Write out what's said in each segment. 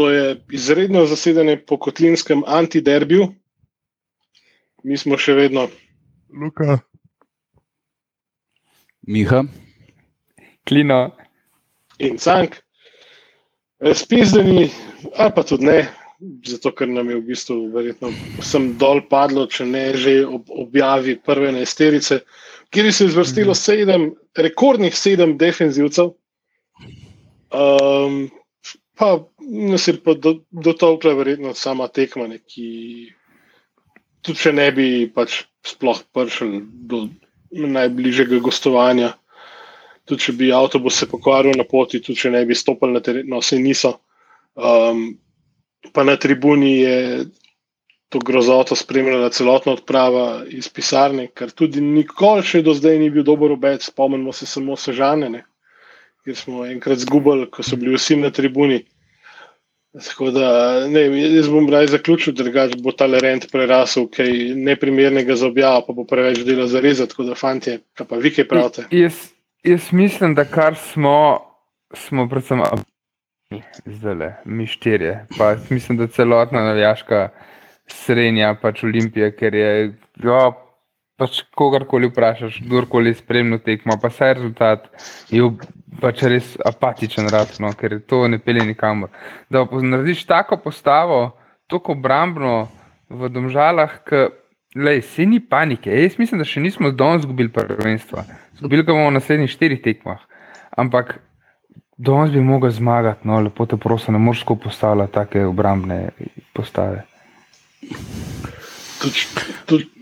To je izredno zasedanje po kotlinskem antiderbiju. Mi smo še vedno. Luka. Miha. Klino. In cank. Spizdeni, ali pa tudi ne, zato ker nam je v bistvu verjetno vsem dol padlo, če ne že ob objavi prve nesterice, kjer se je zvrstilo mhm. sedem, rekordnih sedem defenzivcev. Um, pa nas je pa do, dotolkla verjetno sama tekma, ki tudi če ne bi pač sploh prišel do najbližjega gostovanja. Tudi če bi avtobus se pokvaril na poti, tudi če ne bi stopili na teren, no, se niso. Um, pa na tribuni je to grozoto spremljala celotna odprava iz pisarne, kar tudi nikoli še do zdaj ni bil dober obec. Spomnimo se samo sežane, kjer smo enkrat zgubili, ko so bili vsi na tribuni. Da, ne, jaz bom raj zaključil, da bo ta rent prerasel kaj neprimernega za objavo, pa bo preveč dela za res. Tako da, fanti, kaj pa vi kaj pravite? Jaz, jaz mislim, da kar smo, smo predvsem zdaj, mi štirje. Pa mislim, da celotna navijaška srednja pač Olimpija, ker je. Jo, Pač kogarkoli vprašaš, kdorkoli spremlja tekmo, pa vse rezultat je pač res apatičen, ratno, ker to ne pelje nikamor. Da narediš tako postavo, tako obrambno v domžalah, da se ni panike. Jaz mislim, da še nismo danes izgubili prvenstva. Zgubili ga bomo v naslednjih štirih tekmah. Ampak danes bi mogel zmagati, no, lepo te prosim, ne moreš postavljati take obrambne postave. Tudi, tudi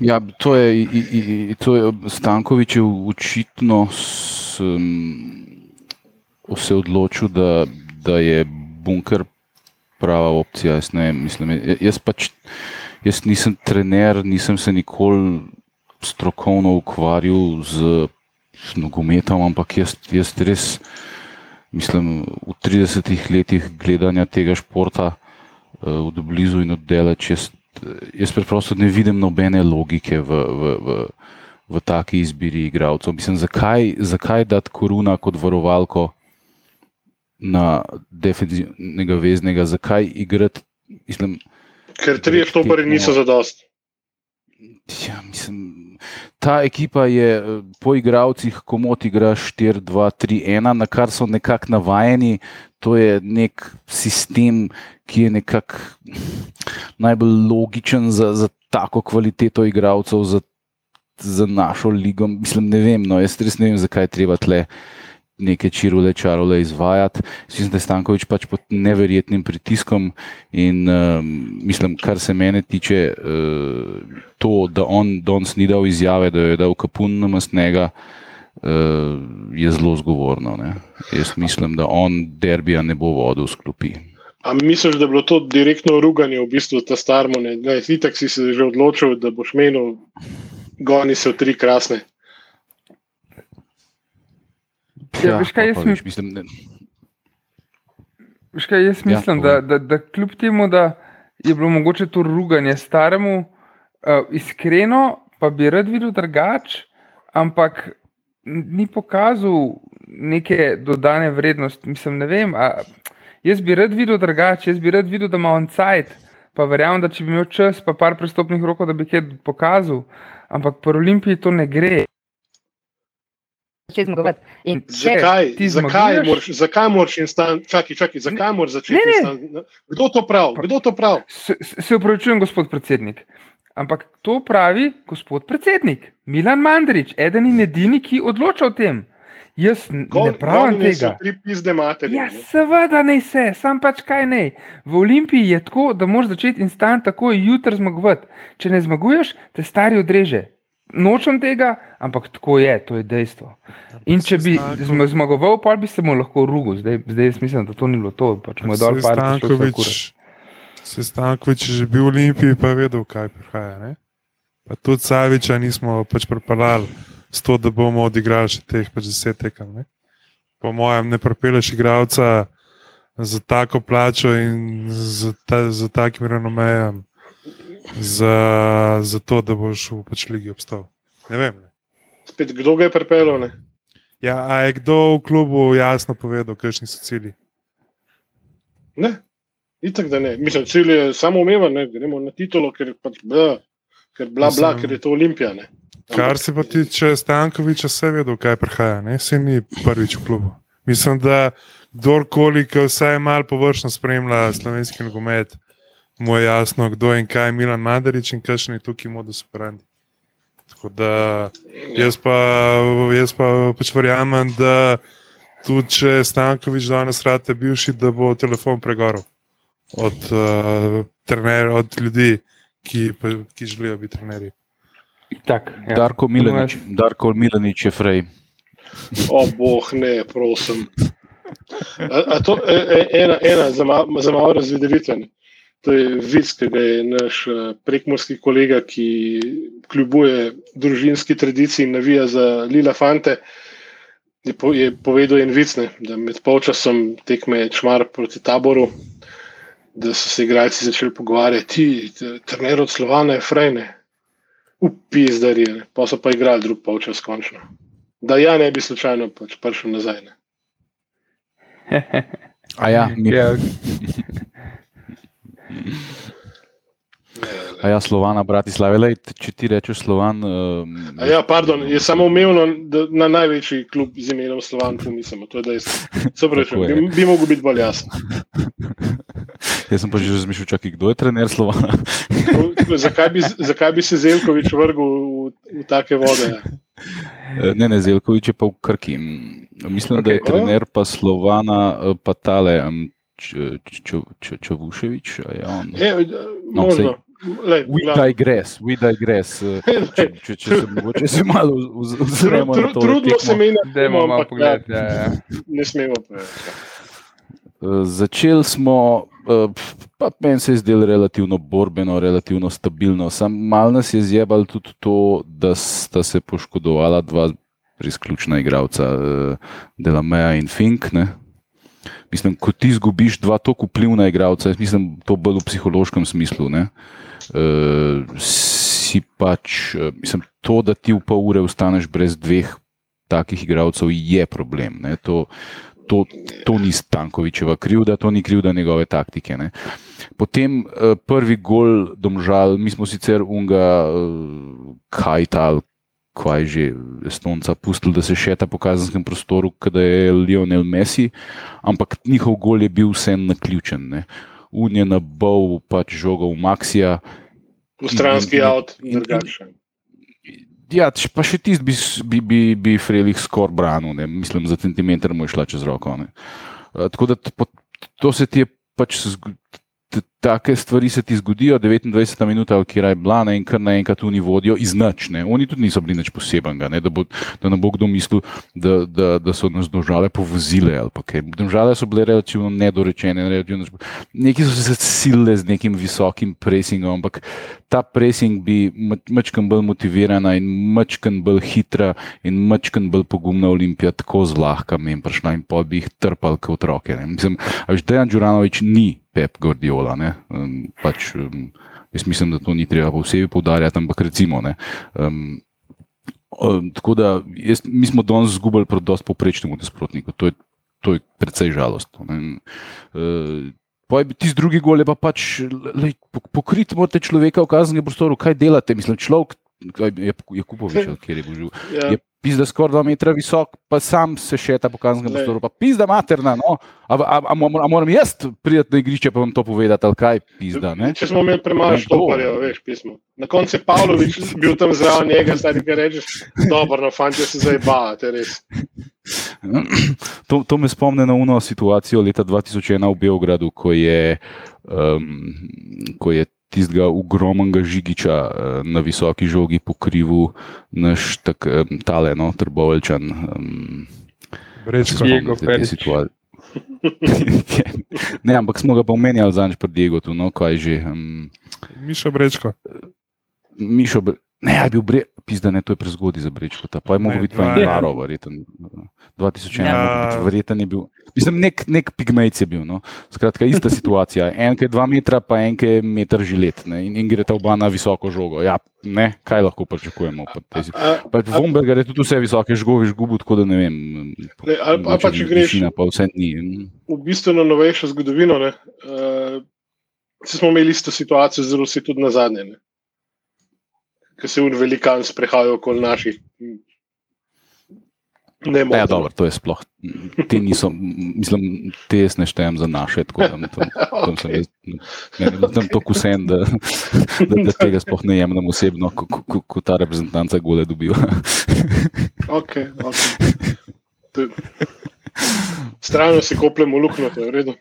Ja, to je, to je Stankovič je očitno se odločil, da, da je bunker prava opcija. Jaz, ne, mislim, jaz, pač, jaz nisem trener, nisem se nikoli strokovno ukvarjal z, z nogometom, ampak jaz, jaz res mislim, v 30 letih gledanja tega športa uh, od blizu in od daleč jaz preprosto ne vidim nobene logike v, v, v, v taki izbiri igralcev. Mislim, zakaj, zakaj dati koruna kot varovalko na defensivnega veznega, zakaj igrati? Mislim, Ker tri oktobri niso za dost. Ja, mislim, ta ekipa je po igralcih, komot igra 4-2-3-1, na kar so nekako navajeni. To je nek sistem, ki je nekako najbolj logičen za, za tako kvaliteto igralcev, za, za našo ligo. Mislim, ne vem, no, jaz res ne vem, zakaj je treba tle neke čirule, čarole izvajati. Mislim, da je Stankovič pač pod neverjetnim pritiskom in uh, mislim, kar se mene tiče, uh, to, da on danes ni dal izjave, da je dal kapun na mastnega. Uh, je zelo zgovorno. Ne? Jaz mislim, da on derbija ne bo vodil sklopi. Ampak misliš, da je bilo to direktno ruganje v bistvu ta starmone? Ti tak si se že odločil, da boš menil, goni se v tri krasne. Ja, ja, veš kaj jaz mislim? mislim ne... Veš kaj jaz ja, mislim, ja, da, da, da kljub temu, da je bilo mogoče to ruganje staremu, uh, iskreno, pa bi rad videl drugače, ampak ni pokazal neke dodane vrednosti. Mislim, ne vem. A, Jaz bi rad videl drugače, jaz bi rad videl, da ima on cajt, pa verjamem, da če bi imel čas, pa par prestopnih rokov, da bi kaj pokazal. Ampak po Olimpiji to ne gre. Zakaj, zakaj moraš, zakaj moraš instant, čakaj, čakaj, zakaj moraš začeti? Ne, ne. Kdo to pravi? Kdo to pravi? Se, se upravičujem, gospod predsednik. Ampak to pravi gospod predsednik, Milan Mandrič, eden in edini, ki odloča o tem. Jaz Gol, ne pravim tega. Ja, seveda ne se, sam pač kaj ne. V Olimpiji je tako, da moraš začeti instant tako jutri zmagovati. Če ne zmaguješ, te stari odreže. Nočem tega, ampak tako je, to je dejstvo. In če bi zmagoval, pa bi se mu lahko rugil. Zdaj, zdaj mislim, da to ni bilo to. Pač Sestankovič je že bil v Olimpiji, pa je vedel, kaj prihaja. Pa tudi Saviča nismo pač pripeljali s to, da bomo odigrali še teh pač deset tekem. Ne? Po mojem, ne propeleš igralca za tako plačo in za, ta, za takim renomejem, za, za to, da boš v pač ligi obstal. Ne vem. Ne? Spet, kdo ga je pripeljal? Ja, a je kdo v klubu jasno povedal, kakšni so cilji? Ne, itak da ne. Mislim, cilj je samo umeven, ne, gremo na titulo, ker pač bla, ker bla, bla, ker je to olimpija. Ne. Kar se pa tiče Stankoviča, se vedo, kaj prihaja, ne? se ni prvič v klubu. Mislim, da kdorkoli, ki vsaj malo površno spremlja slovenski nogomet, mu je jasno, kdo in kaj je Milan Mandarič in kakšen je tukaj modus operandi. Tako da jaz pa, jaz pa pač verjamem, da tudi če Stankovič danes rade bivši, da bo telefon pregorel od, uh, trener, od ljudi, ki, ki želijo biti trenerji. Tak, ja. Darko Milanič, Darko Milanič je frej. O, boh, ne, prosim. A, a to je e, ena, ena za, ma, za malo razvedelitve. To je vic, ki ga je naš eh, prekmorski kolega, ki kljubuje družinski tradiciji in navija za Lila Fante. Je, po, je povedal en vic, ne, da med polčasom tekme Čmar proti taboru, da so se igralci začeli pogovarjati, ti, trener od Slovana je frajne, upizdarje, pa so pa igrali drug polčas končno. Da ja ne bi slučajno pač prišel nazaj. Ne. A ja, mi, ja, a ja Slovana, Bratislava. Lej, če ti rečeš Slovan, um, A Ja, pardon, je samo umevno, da na največji klub z imenom Slovan pomislimo. To je dejstvo. Se pravi, Tako je. bi, bi mogel biti bolj jasen. jaz sem pa že razmišljal, čakaj, kdo je trener Slovana. Zakaj bi, zakaj bi se Zelkovič vrgel v, v take vode? Eh, Ne, ne, Zelkovič je pa v Krki. Mislim, okay. da je trener pa Slovana, eh, pa tale um, Č- Č- Č- Čavuševič. a je on? E, No, možno. Lej, We glavno. digress, we digress. Če, če, če se mogoče se malo ozremo tru, na to trudno se meni, Dajmo malo ampak ja, pogled. Ja, ja. ne smemo preveč. Eh, Začeli smo, eh, pa meni se je zdelo relativno borbeno, relativno stabilno. Sam mal nas je zjebal tudi to, da sta se poškodovala dva res ključna igralca, eh, Delameja in Fink. Ne? Mislim, ko ti izgubiš dva tako vplivna igralca, jaz mislim, to bolj v psihološkem smislu. Uh, si pač, eh, mislim, to, da ti v pol ure ostaneš brez dveh takih igralcev, je problem. To, to, to ni Stankovičeva krivda, to ni krivda njegove taktike. Ne. Potem eh, prvi gol, domžal, mi smo sicer unga, eh, kaj ta, kaj že, Estonca, pustili, da se šeta po kazenskem prostoru, kada je Lionel Messi, ampak njihov gol je bil vsem naključen. Ne. Un je nabal pač žogo v Maxija. V stranski avt, in- drugačen. Ja, pa še tisti bi, bi, bi, bi Frelih skoraj branil, ne. mislim, za centimeter mu je šla čez roko. Ne. Eh, Tako da t- po- to se ti je pač. Take stvari se ti zgodijo, 29 minut, ali kjer je bila, ne, in kar naenkrat oni vodijo iz nič. ne. Oni tudi niso bili nič posebenega, ne, da, bo, da ne bo kdo mislil, da, da, da so nas države povozile. Države so bile relativno nedorečene, relativno, neki so se silile z nekim visokim presingom, ampak ta pressing bi mačkam bolj motivirana in mačkam bolj hitra in mačkam bolj pogumna olimpija tako zlahka mem prišla in pa bi jih trpal kot otroke. Ne. Mislim, a veš, Dejan Đuranovič ni Pep Guardiola. Ne. Um, pač, um, jaz mislim, da to ni treba posebej poudarjati, ampak recimo. Ne, um, um, tako da jaz, mi smo danes zgubili pred dosti poprečnemu nasprotniku. To je, to je precej žalostno. ne. Uh, Pa je tisti drugi gol, je pa pač lej, po- pokriti morate človeka v kazenskem prostoru, kaj delate. Mislim, človek je, je Kupovič, kjer je bil živ. Ja. Je pizda skoraj dva metra visok, pa sam se šeta po kazenskem prostoru. Pa pizda materna, no. A, a, a, a moram jaz priti na igrišče pa vam to povedati, ali kaj pizda, ne? Če smo imeli premalo Ne, štoparjev, veš, pismo. Na koncu je Pavlović bil tam zraven njega, stari kaj rečeš, dobro, no, fanti se zdaj bavate, res. To, to me spomne na uno situacijo leta 2001 v Beogradu, ko je, um, ko je tistega ogromnega žigiča uh, na visoki žogi pokrival naš tak, um, tale, no, trboveljčan. Um, Brečko. Diego spomnite te Perić. situa- ne, ampak smo ga pa omenjali zadnjič pri Diegu, no, kaj že. Um, Miša Brečko. Mišo, Bre- Ne, je bil bre, pizda, ne, to je prezgodaj za brečko. Pa je mogel biti pa dva- en Laro, verjeten. 2001, Ja. ja. verjeten je bil. Mislim, nek, nek pigmejc je bil. No. Skratka, ista situacija. En, ki je dva metra, pa en, ki je meter žilet. Ne. In, in gre ta oba na visoko žogo. Ja, ne, kaj lahko pričakujemo. Pa, si- Pač Vomberger je tudi vse visoke žgovi žgubu, tako da ne vem. Ne, ali pa- ali pa če greš- Pa vse ni. v bistvu na novejšo zgodovino. Ne, uh, smo imeli isto situacijo, zelo vsi tudi na zadnje. Ne. Ker se un velikan sprehajal okoli naših. Ne, Ja, moteno. dobro, to je sploh. Te niso, mislim, te jaz ne štejem za naše, tako da tam, tam sem Okej. jaz, meni je tam to kusen, da, da, da tega sploh ne jemljem osebno, ko, ko, ko, ta reprezentanca gole dobiva. Okay, okay. To je- Strano si kopljemo luknjo, to je v redu.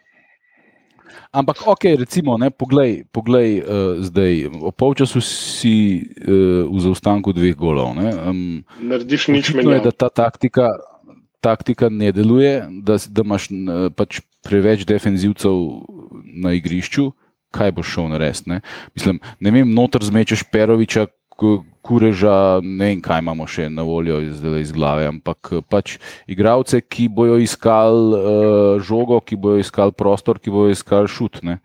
Ampak, ok, recimo, ne, poglej, poglej uh, zdaj, o polčasu si uh, v zaostanku dveh golov. Ne, um, Narediš nič je, da ta taktika, taktika ne deluje, da, da imaš n, pač preveč defenzivcev na igrišču. Kaj boš šel narediti? Ne? Mislim, ne vem, noter zmečeš Peroviča, kureža, ne vem, kaj imamo še na voljo iz, iz glave, ampak eh, pač igralce, ki bojo iskali uh, žogo, ki bojo iskali prostor, ki bojo iskali šut. Ne?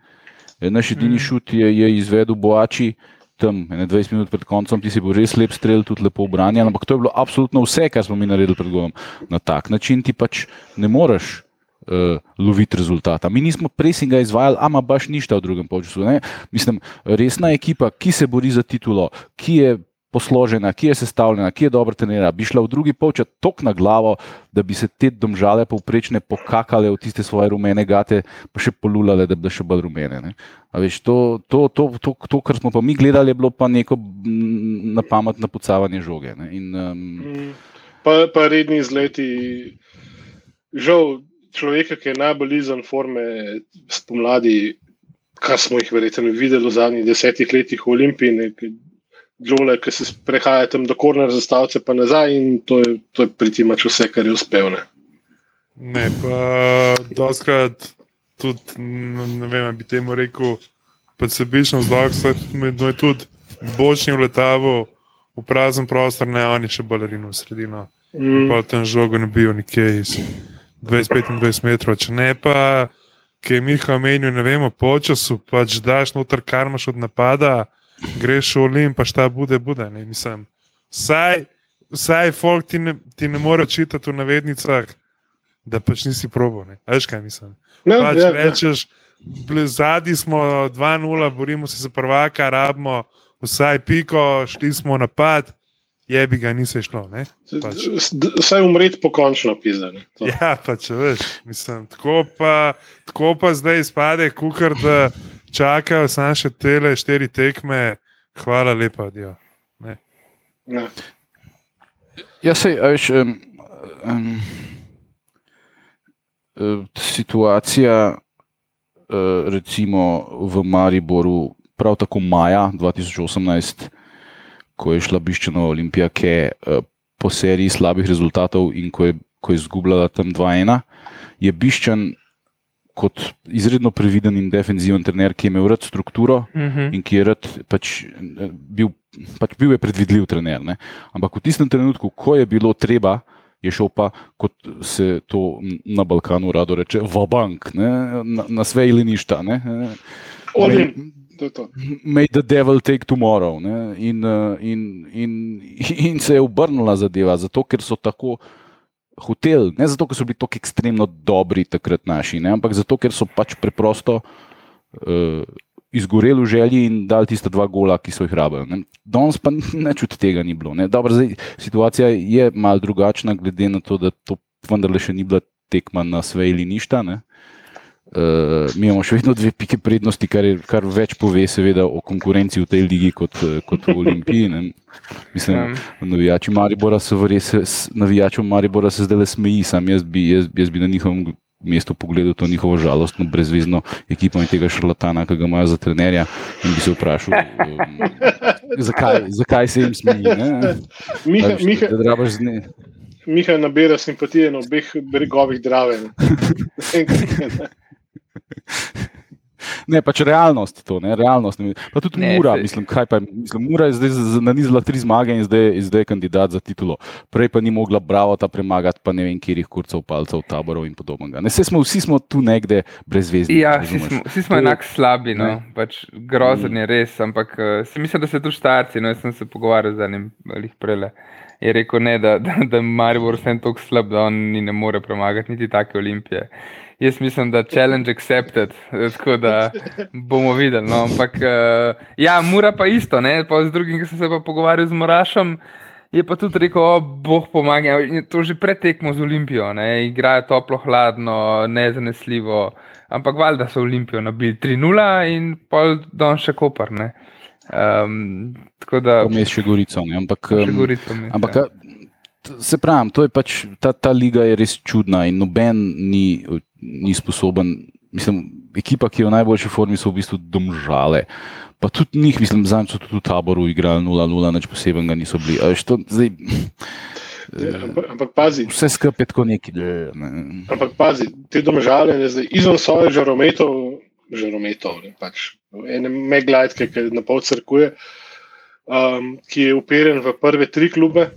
Eh, Naš edini Mm. šut je, je izvedel Boači. Tam, ene 20 minut pred koncem, ti si bil res lep strel, tudi lepo obranjen, ampak to je bilo absolutno vse, kar smo mi naredili pred golom. Na tak način ti pač ne moreš uh, loviti rezultata. Mi nismo presinga izvajali, ama baš ništa v drugem polčasu. ne. Mislim, resna ekipa, ki se bori za titulo, ki je posložena, ki je sestavljena, ki je dobro trenirana, bi šla v drugi polčas tok na glavo, da bi se te domžale povprečne pokakale v tiste svoje rumene gate, pa še polulale, da bi bile še bolj rumene. Veš, to, to, to, to, to, kar smo pa mi gledali, je bilo pa neko mm, na pamet napucavanje žoge. Ne. In, um. Pa, pa redni izleti. Žal, človeka, ki je najbolj izven forme spomladi, kar smo jih verjetno videli v zadnjih desetih letih v Olimpiji, Džole, ki se sprehaja tam do korner zastavce, pa nazaj, in to je, to je pritimač vse, kar je uspel. Ne. Ne, pa doskrat tudi, ne vem, bi temu rekel, pa sebično zlog, medno je tudi bočni vletavu v prazen prostor, ne, on je še balerino v sredino. Mm. Pa tam žogo ne bil nikje iz 20-25 metrov. Če ne pa, ki je Miha omenil, ne vemo, počasu, pač daš noter, kar imaš od napada, greš v Olim, pa šta bude, bude. Ne, mislim, vsaj, vsaj folk ti ne, ti ne more čitati v navednicah, da pač nisi probo. Veš kaj mislim? No, Pač ja, ja. rečeš, bili zadnji smo 2-0, borimo se za prvaka, rabimo vsaj piko, šli smo v napad, jebi ga, ni se šlo. Ne? pač. S- d- Vsaj umreti pokončno, pizane. Ja, pa če veš, mislim, tako pa, tako pa zdaj izpade, kukar da čakajo samo še tele štiri tekme, hvala lepa, dio. Ja. Ja, sej, a veš, um, um, situacija, uh, recimo v Mariboru, prav tako maja 2018, ko je šla Biščana Olimpija, ki je uh, po seriji slabih rezultatov in ko je, ko je izgubljala tam 2-1, je Biščan kot izredno previden in defenziven trener, ki je imel rad strukturo, Mhm. in ki je rad pač, eh, bil, pač bil je predvidljiv trener. Ne? Ampak v tistem trenutku, ko je bilo treba, je šel pa, kot se to na Balkanu rado reče, v bank, ne? na, na sve ali ništa. ne. In. To je to. may the devil take tomorrow. Ne? In, eh, in, in, in se je obrnila zadeva, zato ker so tako. Hotel, ne zato, ker so bili tako ekstremno dobri takrat naši, ne, ampak zato, ker so pač preprosto uh, izgoreli v želji in dali tiste dva gola, ki so jih rabili. ne. Danes pa nič od tega ni bilo. Dobro, zdaj, situacija je malo drugačna, glede na to, da to vendarle še ni bila tekma na sve ali ništa. ne. Uh, mi imamo še vedno dve pike prednosti, kar, je, kar več pove, seveda, o konkurenci v tej ligi kot, eh, kot v Olimpiji. Ne. Mislim, Ja. Navijači Maribora se res, navijačem Maribora se zdaj le smeji, sam jaz bi, jaz, jaz bi na njihovem mestu pogledal to njihovo žalostno, brezvezno ekipo in tega šarlatana, ki ga imajo za trenerja in bi se vprašal, um, zakaj, zakaj se jim smeji. ne? Miha, A veš, Miha, da z ne- Miha nabira simpatije na obeh bregovih Drave. ne. Ne, pač realnost to, ne, realnost. Pa tudi Ne, Mura, saj- mislim, kaj pa, mislim, Mura je zdaj nanizala tri zmage in zdaj, zdaj je kandidat za titulo. Prej pa ni mogla Bravo ta premagati, pa ne vem, kjerih kurcev, palcev, taborov in podobnega. Ne, smo, vsi smo tu nekde brezvezni. Ja, vsi smo, vsi smo To je- enako slabi, no. ne. Mm. pač grozen je res, ampak uh, mislim, da se tu štarci, no, jaz sem se pogovarjal z enim lih prele. Je rekel, ne, da, da, da Maribor vse tako slab, da on ni ne more premagati niti take olimpije. Jaz mislim, da challenge accepted, tako da bomo videli. No. Ampak uh, ja, mora pa isto, ne, pa z drugim, ki sem se pa pogovarjal z Morašem. Je pa tudi rekel, o, boh pomaga. To že pretekmo z Olimpijo, ne? igrajo toplo, hladno, nezanesljivo. Ampak valjda so Olimpijo nabili 3-0 in pol don še kopar. ne. Um, tako da, Vmes še Gorico. Ne, ampak, še Gorico vmes, Ampak, ja. Se pravi, to je pač, ta, ta liga je res čudna in noben ni, ni sposoben. Mislim, ekipa, ki je v najboljši formi, so v bistvu domžale. Pa tudi njih, mislim, za so tudi v taboru igrali 0-0, nič posebenega niso bili. A veš, to, zdaj, Ja, ampak, ampak pazi, vse skupaj je tako neki. Ne. ampak pazi, te domžale, ne, zdaj, izven svoje žarometov, žarometov ne, pač, ene meglajtke, ki na pol crkuje, um, ki je uperen v prve tri klube,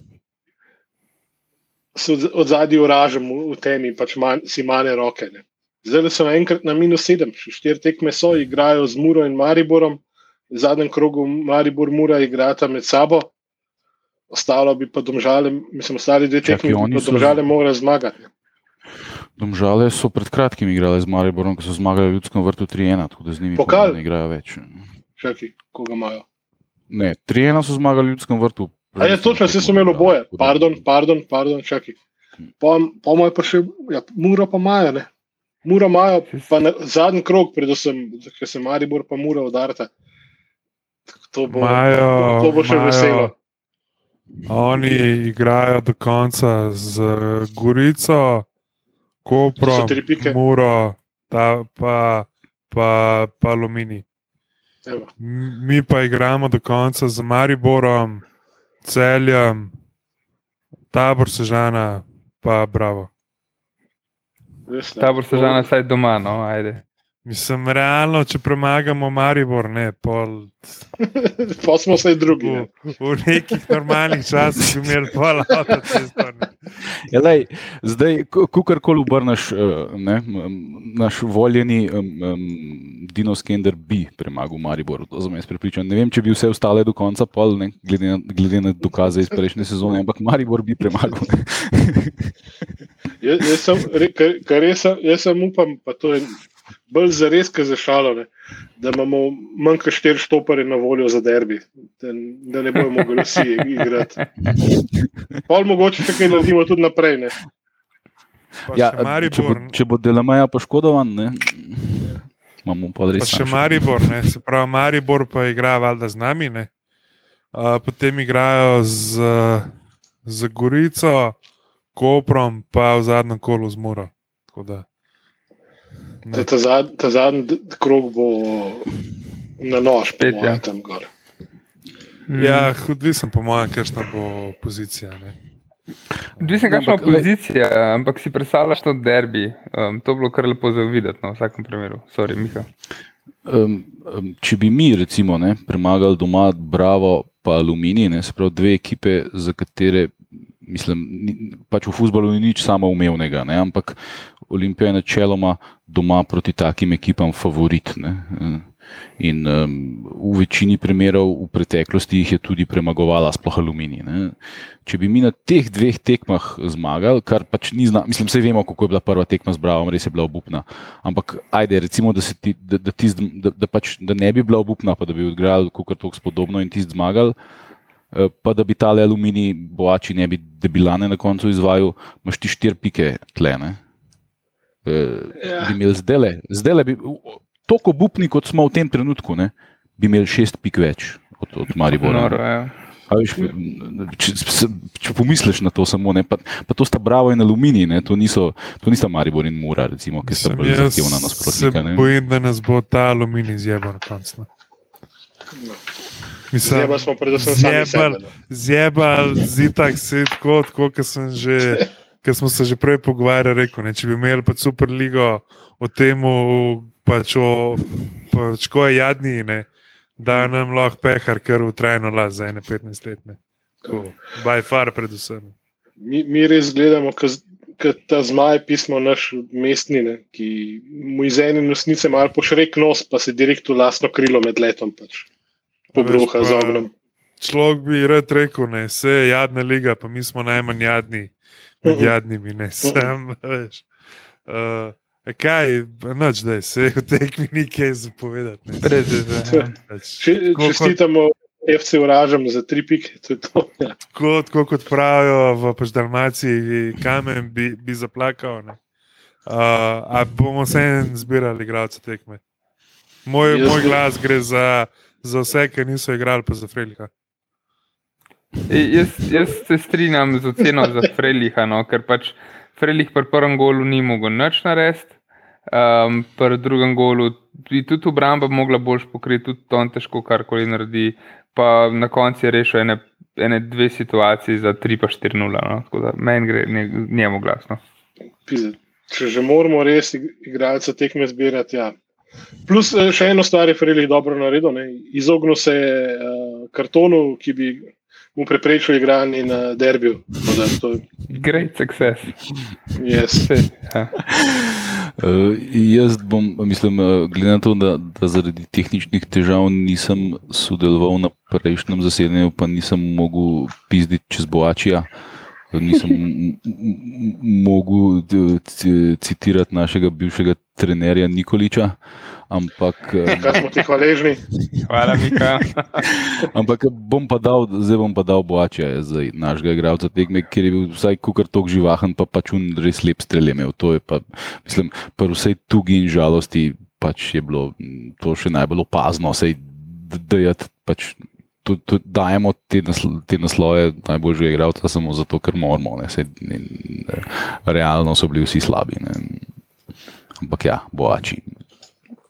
se od, od zadnji uražem v, v temi, pač man, si mane roke. Ne. Zdaj so enkrat na minus sedem, še štiri tekme so, igrajo z Muro in Mariborom, v zadnjem krogu Maribor Mura igrata med sabo. Ostalo bi pa domžale, mislim, ostali dve tekmi, pa so- domžale morajo zmagati. Domžale so pred kratkim igrale z Mariborom, ko so zmagali v ljudskem vrtu 3-1, tako da z njimi Pokal? ne igrajo več. Čakaj, koga imajo. Ne, 3-1 so zmagali v ljudskem vrtu. A je točno, vse so imeli oboje. Pardon, pardon, pardon, čakaj. Po, po mojem pa še, ja, mura pa imajo, ne. Mura imajo, pa na, zadnji krok, predvsem, ker se Maribor pa mura udarta. To bo, Imajo- to bo še imajo- veselo. Oni igrajo do konca z Gorico, Koprom, pike. Muro, ta, pa, pa, pa Alumini. Evo. Mi pa igramo do konca z Mariborom, Celjem, Tabor Sežana, pa Bravo. Res, ne. Tabor se žana vsaj doma, no, ajde. Mislim, realno, če premagamo Maribor, ne, pol, Pa smo vsaj drugi. v, Ne. v nekih normalnih časih bi imeli pol avtocesto. ne. Ja, zdaj, kar koli obrneš, eh, naš voljeni um, um, Dino Skender bi premagal Maribor. To sem jaz prepričan. Ne vem, če bi vse ostale do konca, pol, ne, glede, na, glede na dokaze iz prejšnje sezone, ampak Maribor bi premagal. Jaz, jaz, sem, kar, kar res, sem- jaz sem upam, pa to je bolj za res, kot za šalo, ne, da imamo manj kot štiri štopare na voljo za derbi, da, da ne bomo mogli vsi igrati. Pol mogoče nekaj naredimo tudi naprej. Ne. Pa ja, še če, bo, Maribor, če bo Delamaja poškodovan, ne, imamo pa Pa še. Maribor, ne? se pravi, Maribor pa igra valjda z nami, ne? Uh, potem igrajo z, z Gorico, Koprom, pa v zadnjem kolu z Muro. Ta, ta, zad, ta zadnji krog bo na nož, Spet, ja. tam gor. Ja, odvisen po mojem, kakšna bo pozicija. Ne? Odvisno, kakšna ampak, pozicija, ampak si predstavljaš to derbi. Um, to bi bilo kar lepo za videti, no, v vsakem primeru. Sorry, Miha. Um, um, če bi mi, recimo, ne, premagali doma Bravo pa Alumini, ne, se pravi dve ekipe, za katere mislim, ni, pač v futbalu ni nič samoumevnega, ne, ampak Olimpija je načeloma doma proti takim ekipam favorit. Ne, In um, v večini primerov v preteklosti jih je tudi premagovala, sploh Alumini. Ne. Če bi mi na teh dveh tekmah zmagali, kar pač ni znano, mislim, vse vemo, kako je bila prva tekma z Bravo, res je bila obupna. Ampak, ajde, recimo, da, ti, da, da, ti, da, da, pač, da ne bi bila obupna, pa da bi odigrali kako tako spodobno in ti zmagali, eh, pa da bi tale aluminij, boači ne bi debilane na koncu izvajal, imaš ti štiri pike tle. Ne? Eh, Ja. Bi imeli zdaj le, zdaj le bi, toliko obupni, kot smo v tem trenutku, ne, bi imeli šest pik več od, od Maribora. Noro, ja. A Veš, če, če, pomisliš na to, samo, ne, pa, pa to sta Bravo in Aluminij, ne, to, niso, to nista Maribor in Mura, recimo, ki sta bolj zahtevna se nasprotnika. ne. bojim, da nas bo ta aluminij zjebal na koncu. no. Mislim, pa smo predvsem sami zjebal, zjebal, zitak si tako, tako kot sem že. Ker smo se že prej pogovarjali, rekel, ne, če bi imeli pač super ligo o tem, pač o pač ko je jadni, ne, da nam lahko pehar kar v trajno las za ene 15 let. Ne. Tako, By far, predvsem. Mi, mi res gledamo, kot ta zmaj, pismo naš mestni, ne, ki mu iz ene nosnice malo pošrek nos, pa se direkt v lastno krilo med letom pač pobruha z ognjem. Človek bi rad rekel, da je jadna liga, pa mi smo najmanj jadni med Mhm. jadnimi. Ne, sem, veš. Uh, kaj, noč da je se v tekmi ni kaj zapovedati. ne. Veze. ja. Pač, Če, čestitamo FC uražam za tri pike. To je to. Ja. Tako, tako kot pravijo v pač Dalmaciji, kamen bi, bi zaplakal. ne. Uh, a bomo vse zbirali, igralce tekme. Moj, Jaz moj glas gre za, za vse, ki niso igrali, pa za Frelika. E, Jaz, jaz se strinjam z oceno za Freliha, no, ker pač Frelih pri prvem golu ni mogel nič narediti, um, pri drugem golu bi tudi obramba mogla boljš pokriti, tudi on težko karkoli naredi. Pa na koncu je rešil ene, ene dve situaciji za 3 pa 4 0. No, tako da meni gre nje- njemu glasno. Pizde. Če že moramo res ig- igralce tekme zbirati. Ja. Plus eh, še eno stvar je Frelih dobro naredil. Ne. Izognil se je uh, kartonu, ki bi mu preprečil igranje na derbiju. To Great success. yes. Ja. Uh, jaz bom, mislim, eh, glede na to, da, da zaradi tehničnih težav nisem sodeloval na prejšnjem zasedanju, pa nisem mogel pizditi čez Boačija. Nisem mogel citirati našega bivšega trenerja Nikoliča, ampak, eh, Kaj smo ti hvaležni. Hvala, Mika. ampak bom pa dal, zdaj bom pa dal Boačija za našega igralca tekme, ker je bil vsaj kukar tok živahen, pa pač un res lep strel je imel. To je pa, mislim, pa vsej tugi in žalosti pač je bilo mm, to še najbolj opazno, sej, da je pač. Tudi tud dajemo te, nasl te naslove najboljšega igralca samo zato, ker moramo. Ne, sej, ne, realno so bili vsi slabi. Ne. Ampak ja, boači.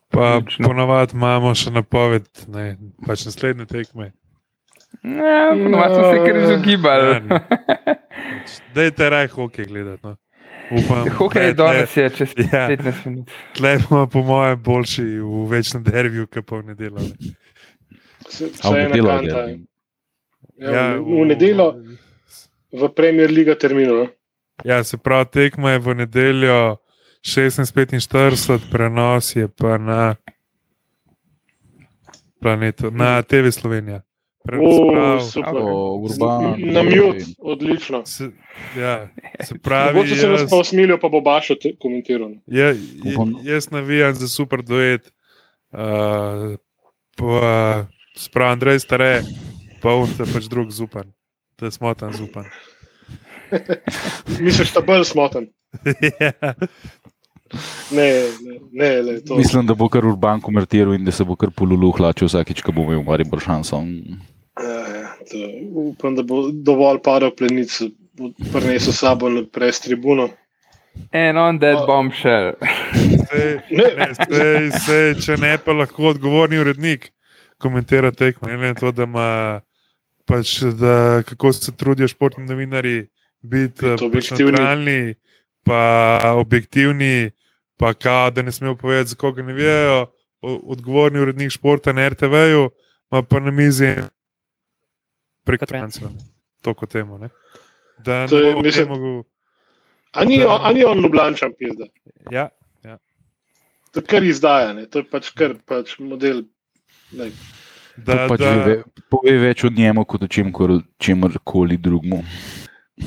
Pa ponavadi imamo še napoved, ne, pač naslednje tekme. Ja, Ponovadi so se kar izogibali. Ja, ne. Dajte raj hokej gledati. No. Upam, Hokej je danes je čez Ja. 15 minut. Tle bomo, po mojem, boljši v večnem derviju, kot pa v nedeljo. ne. Vse A v vse ena nedeljo kanta. derbi? Ja, v, v nedeljo v Premier Liga terminu. No. Ja, se pravi, tekma je v nedeljo 16:45, prenos je pa na planetu, na TV Slovenija. Se O. O, Urban. Na mute, odlično. se, ja, se pravi, Mogoče se nas pa usmilijo, pa bo Bašo komentiral. no. ja, jaz navijam za super duet. Uh, pa, sprav Andrej stare, pa unte pač drug zupan. To je smotan zupan. Misliš, da bolj smoten? ja. Ne, ne, ne, ne to. Mislim, da bo kar Urban konvertiral in da se bo kar polulu hlačil vsakič, ko bo imel Maribor šanso. Ja, ja, to, upam, da bo dovolj padal plenic, bo prinesel s sabo na pres tribuno. And on that bombshell. Sej, Ne. sej, sej, če ne, pa lahko odgovorni urednik komentira tekmo. Ne na to, da ima pač, da, kako se trudijo športni novinari biti Biti eh, pač objektivni. pa objektivni, pa kao, da ne smejo povedati, za koga ne vejo. Odgovorni urednik športa na RTV-ju ima pa na mizi prek Kot meni. Franca. To kot temu. Ne? Da To ne je, mislim- mogel. A ni, on- a ni on Ljubljančan, pizda. Ja, To je kar izdaja, ne? to je pač kar pač model. Ne. da, pač da, ve, pove več o njemu, kot o čemkoli drugemu.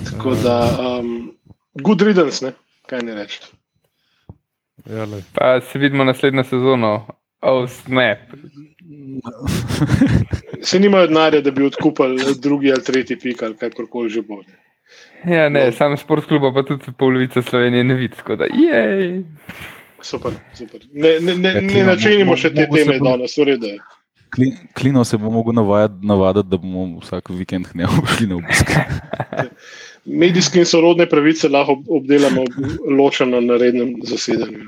Tako da, um, good riddance, ne? kaj ne reči. Ja, lej. Pa se vidimo naslednjo sezono. Oh, snap. Se nimajo denarja, da bi odkupili drugi ali tretji pik ali kakorkoli že bo. Ja, ne, No. sam sport kluba, pa tudi polovica Slovenije ne vidi. Tako da, jej. Super, super. Ne, ne, ne, Ja, ne Klino, načenimo mo- še te teme bo- danes, v redu. je. Kli- Klino se bo mogel navajati, navaditi, da bomo vsak vikend ne šli na obisk. Medijske in sorodne pravice lahko ob- obdelamo ločeno na rednem zasedanju.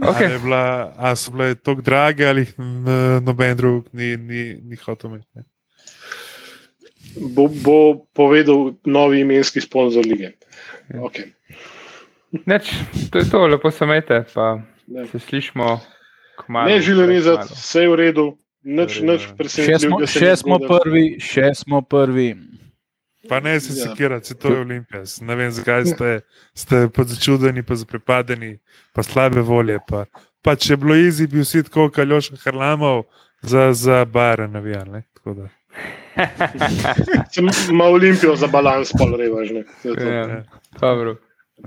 Okay. Ali, je bila, ali so bile tako drage, ali noben drug ni, ni, ni hotel imeti. ne? Bo, bo povedal novi imenski sponzor lige. Okay. Neč, to je to, lepo se imejte, pa Ne, Se slišimo, kmalo. ne želim rezati, vse je v redu, nič, nič ja. Še presenečenega. smo, še smo prvi, še smo prvi. Pa ne se Ja. sekirati, se to je Olimpija. S- Ne vem, zakaj ste, ste pa začudeni, pa zaprepadeni, pa slabe volje. Pa, pa če je bilo izi, bi vsi tako kot Aljoš Harlamov za, za bare navijali. Sem ima Olimpijo za balans, pol revažne. Ja, Dobro,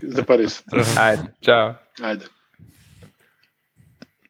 Zdaj pa res. ajde, čau. Ajde.